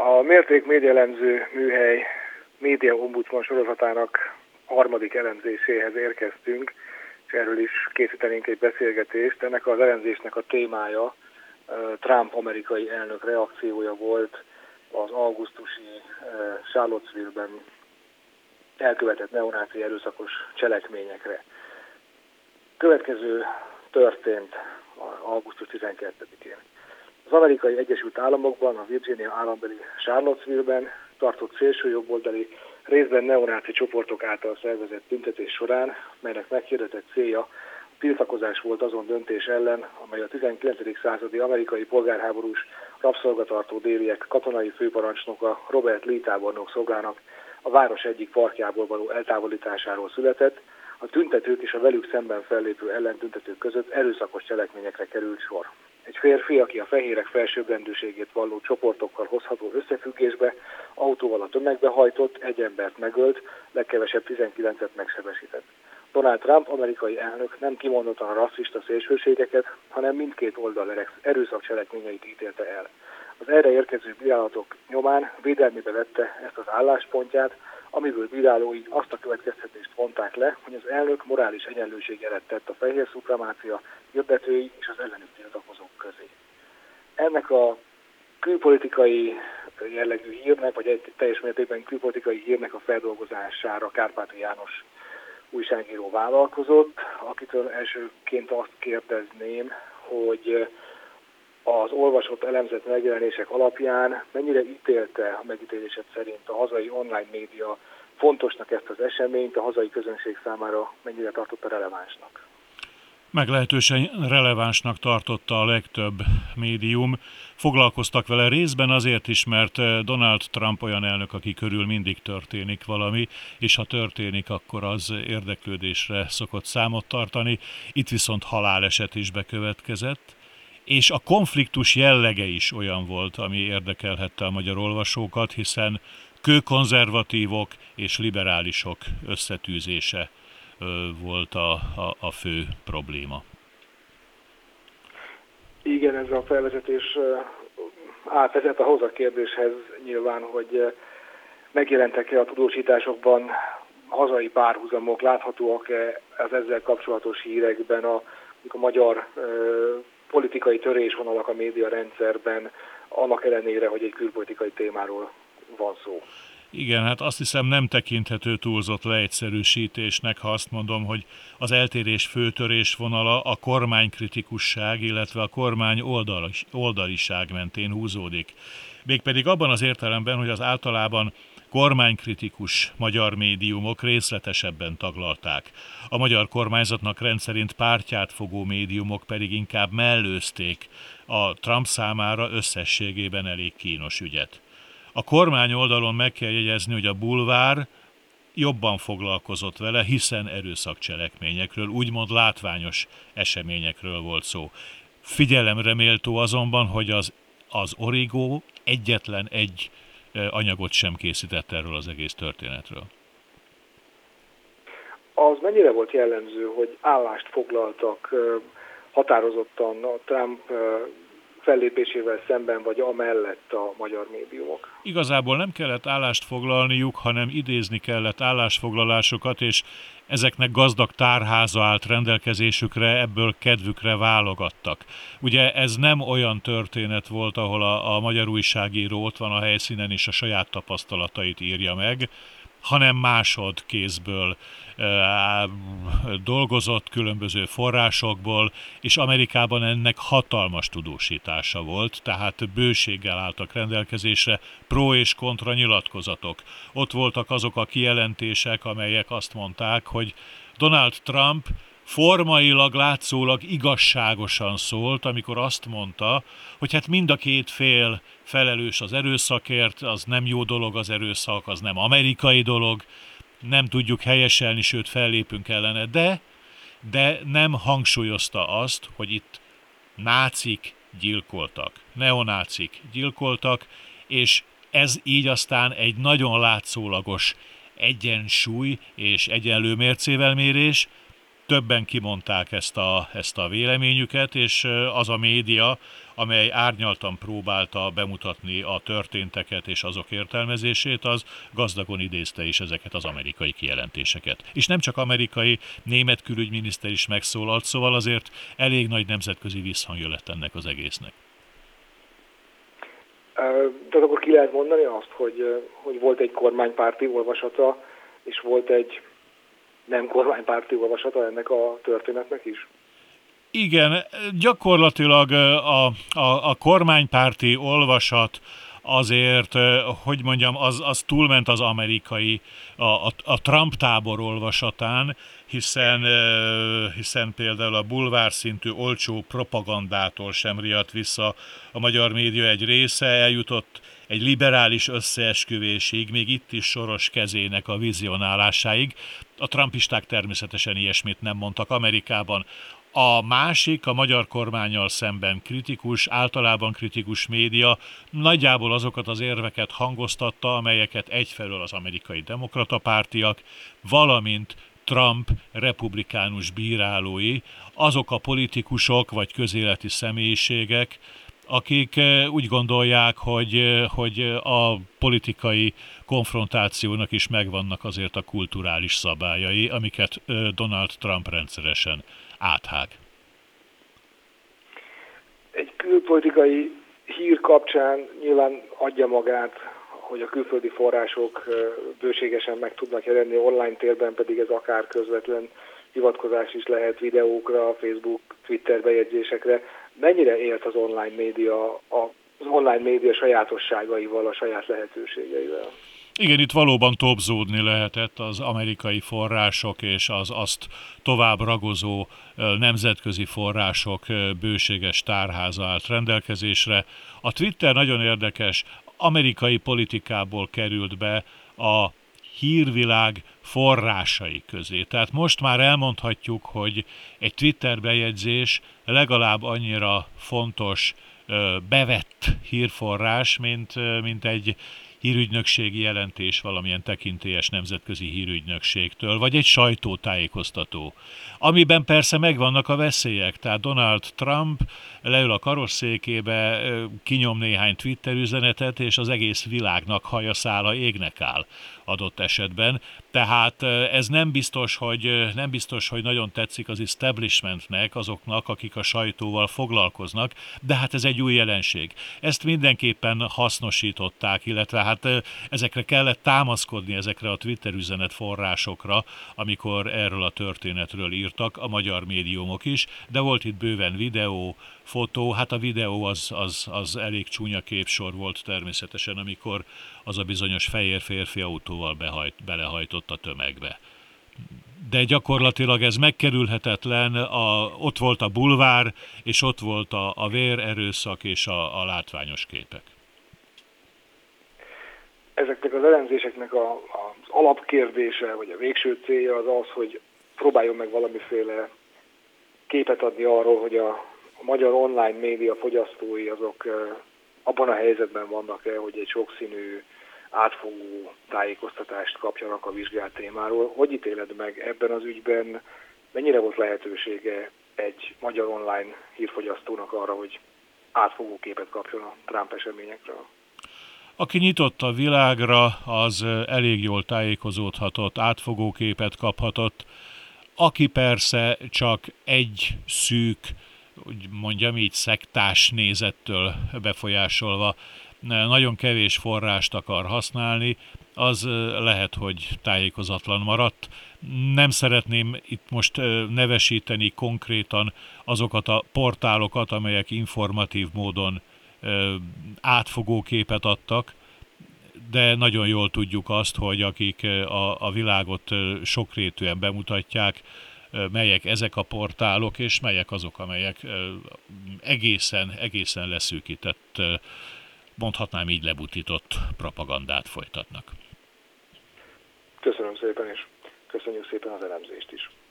A Mérték Médialemző műhely média ombudsman sorozatának harmadik elemzéséhez érkeztünk, és erről is készítenénk egy beszélgetést. Ennek az elemzésnek a témája Trump amerikai elnök reakciója volt az augusztusi Charlottesville-ben elkövetett neonáci erőszakos cselekményekre. Következő történt augusztus 12-én. Az amerikai Egyesült Államokban, a Virginia állambeli Charlottesville-ben tartott szélsőjobboldali részben neonáci csoportok által szervezett tüntetés során, melynek meghirdetett célja tiltakozás volt azon döntés ellen, amely a 19. századi amerikai polgárháborús rabszolgatartó déliek katonai főparancsnoka Robert Lee tábornok szolgának a város egyik parkjából való eltávolításáról született, a tüntetők és a velük szemben fellépő ellentüntetők között erőszakos cselekményekre került sor. Egy férfi, aki a fehérek felsőbbrendűségét valló csoportokkal hozható összefüggésbe, autóval a tömegbe hajtott, egy embert megölt, legkevesebb 19-et megsebesített. Donald Trump, amerikai elnök nem kimondottan rasszista szélsőségeket, hanem mindkét oldal erőszak cselekményeit ítélte el. Az erre érkező bírálatok nyomán védelmébe vette ezt az álláspontját, amiből bírálói azt a következtetést vonták le, hogy az elnök morális egyenlőséget tett a fehér szupremácia hirdetői és az ellenük tiltakozók közé. Ennek a külpolitikai jellegű hírnek, vagy egy teljes mértékben külpolitikai hírnek a feldolgozására Kárpáti János újságíró vállalkozott, akitől elsőként azt kérdezném, hogy az olvasott elemzett megjelenések alapján mennyire ítélte a megítélésed szerint a hazai online média fontosnak ezt az eseményt, a hazai közönség számára mennyire tartotta relevánsnak? Meglehetősen relevánsnak tartotta a legtöbb médium. Foglalkoztak vele részben azért is, mert Donald Trump olyan elnök, aki körül mindig történik valami, és ha történik, akkor az érdeklődésre szokott számot tartani. Itt viszont haláleset is bekövetkezett és a konfliktus jellege is olyan volt, ami érdekelhette a magyar olvasókat, hiszen kőkonzervatívok és liberálisok összetűzése volt a, a, a fő probléma. Igen, ez a felvezetés átvezet ahhoz a kérdéshez nyilván, hogy megjelentek-e a tudósításokban hazai párhuzamok, láthatóak-e az ezzel kapcsolatos hírekben a, a magyar politikai törésvonalak a média rendszerben, annak ellenére, hogy egy külpolitikai témáról van szó. Igen, hát azt hiszem nem tekinthető túlzott leegyszerűsítésnek, ha azt mondom, hogy az eltérés főtörés vonala a kormánykritikusság, illetve a kormány oldalis, oldaliság mentén húzódik. Mégpedig abban az értelemben, hogy az általában kormánykritikus magyar médiumok részletesebben taglalták. A magyar kormányzatnak rendszerint pártját fogó médiumok pedig inkább mellőzték a Trump számára összességében elég kínos ügyet. A kormány oldalon meg kell jegyezni, hogy a bulvár jobban foglalkozott vele, hiszen erőszakcselekményekről, úgymond látványos eseményekről volt szó. Figyelemre méltó azonban, hogy az, az Origo egyetlen egy anyagot sem készített erről az egész történetről. Az mennyire volt jellemző, hogy állást foglaltak határozottan a Trump fellépésével szemben, vagy amellett a magyar médiumok? Igazából nem kellett állást foglalniuk, hanem idézni kellett állásfoglalásokat, és ezeknek gazdag tárháza állt rendelkezésükre, ebből kedvükre válogattak. Ugye ez nem olyan történet volt, ahol a, a magyar újságíró ott van a helyszínen és a saját tapasztalatait írja meg, hanem másodkézből dolgozott különböző forrásokból, és Amerikában ennek hatalmas tudósítása volt, tehát bőséggel álltak rendelkezésre pro és kontra nyilatkozatok. Ott voltak azok a kijelentések, amelyek azt mondták, hogy Donald Trump formailag látszólag igazságosan szólt, amikor azt mondta, hogy hát mind a két fél felelős az erőszakért, az nem jó dolog az erőszak, az nem amerikai dolog, nem tudjuk helyeselni, sőt fellépünk ellene, de, de nem hangsúlyozta azt, hogy itt nácik gyilkoltak, neonácik gyilkoltak, és ez így aztán egy nagyon látszólagos egyensúly és egyenlő mércével mérés, többen kimondták ezt a, ezt a véleményüket, és az a média, amely árnyaltan próbálta bemutatni a történteket és azok értelmezését, az gazdagon idézte is ezeket az amerikai kijelentéseket. És nem csak amerikai, német külügyminiszter is megszólalt, szóval azért elég nagy nemzetközi visszhangja lett ennek az egésznek. Tehát akkor ki lehet mondani azt, hogy, hogy volt egy kormánypárti olvasata, és volt egy nem kormánypárti olvasata ennek a történetnek is? Igen, gyakorlatilag a, a, a kormánypárti olvasat azért, hogy mondjam, az, az túlment az amerikai, a, a, a Trump tábor olvasatán, hiszen, hiszen például a bulvár szintű olcsó propagandától sem riadt vissza a magyar média egy része, eljutott egy liberális összeesküvésig, még itt is soros kezének a vizionálásáig. A trumpisták természetesen ilyesmit nem mondtak Amerikában. A másik, a magyar kormányjal szemben kritikus, általában kritikus média nagyjából azokat az érveket hangoztatta, amelyeket egyfelől az amerikai demokrata pártiak, valamint Trump republikánus bírálói, azok a politikusok vagy közéleti személyiségek, akik eh, úgy gondolják, hogy, eh, hogy a politikai konfrontációnak is megvannak azért a kulturális szabályai, amiket eh, Donald Trump rendszeresen áthág. Egy külpolitikai hír kapcsán nyilván adja magát, hogy a külföldi források bőségesen meg tudnak jelenni, online térben pedig ez akár közvetlen hivatkozás is lehet videókra, Facebook, Twitter bejegyzésekre. Mennyire élt az online média, az online média sajátosságaival, a saját lehetőségeivel? Igen, itt valóban topzódni lehetett az amerikai források és az azt tovább ragozó nemzetközi források bőséges tárháza állt rendelkezésre. A Twitter nagyon érdekes, amerikai politikából került be a hírvilág forrásai közé. Tehát most már elmondhatjuk, hogy egy Twitter bejegyzés legalább annyira fontos bevett hírforrás, mint, mint egy hírügynökségi jelentés valamilyen tekintélyes nemzetközi hírügynökségtől, vagy egy sajtótájékoztató, amiben persze megvannak a veszélyek. Tehát Donald Trump leül a karosszékébe, kinyom néhány Twitter üzenetet, és az egész világnak haja szála égnek áll adott esetben. Tehát ez nem biztos, hogy, nem biztos, hogy nagyon tetszik az establishmentnek, azoknak, akik a sajtóval foglalkoznak, de hát ez egy új jelenség. Ezt mindenképpen hasznosították, illetve hát ezekre kellett támaszkodni, ezekre a Twitter üzenet forrásokra, amikor erről a történetről írtak, a magyar médiumok is, de volt itt bőven videó, fotó, hát a videó az, az, az elég csúnya képsor volt természetesen, amikor az a bizonyos fehér férfi autóval behajt, belehajtott a tömegbe. De gyakorlatilag ez megkerülhetetlen, a, ott volt a bulvár, és ott volt a, a vérerőszak és a, a látványos képek. Ezeknek az elemzéseknek a, az alapkérdése, vagy a végső célja az az, hogy próbáljon meg valamiféle képet adni arról, hogy a, a magyar online média fogyasztói azok abban a helyzetben vannak-e, hogy egy sokszínű, átfogó tájékoztatást kapjanak a vizsgált témáról. Hogy ítéled meg ebben az ügyben, mennyire volt lehetősége egy magyar online hírfogyasztónak arra, hogy átfogó képet kapjon a Trump eseményekről? Aki nyitott a világra, az elég jól tájékozódhatott, átfogó képet kaphatott. Aki persze csak egy szűk hogy mondjam így, szektás nézettől befolyásolva nagyon kevés forrást akar használni, az lehet, hogy tájékozatlan maradt. Nem szeretném itt most nevesíteni konkrétan azokat a portálokat, amelyek informatív módon átfogó képet adtak, de nagyon jól tudjuk azt, hogy akik a, a világot sokrétűen bemutatják, melyek ezek a portálok, és melyek azok, amelyek egészen, egészen leszűkített, mondhatnám így lebutított propagandát folytatnak. Köszönöm szépen, és köszönjük szépen az elemzést is.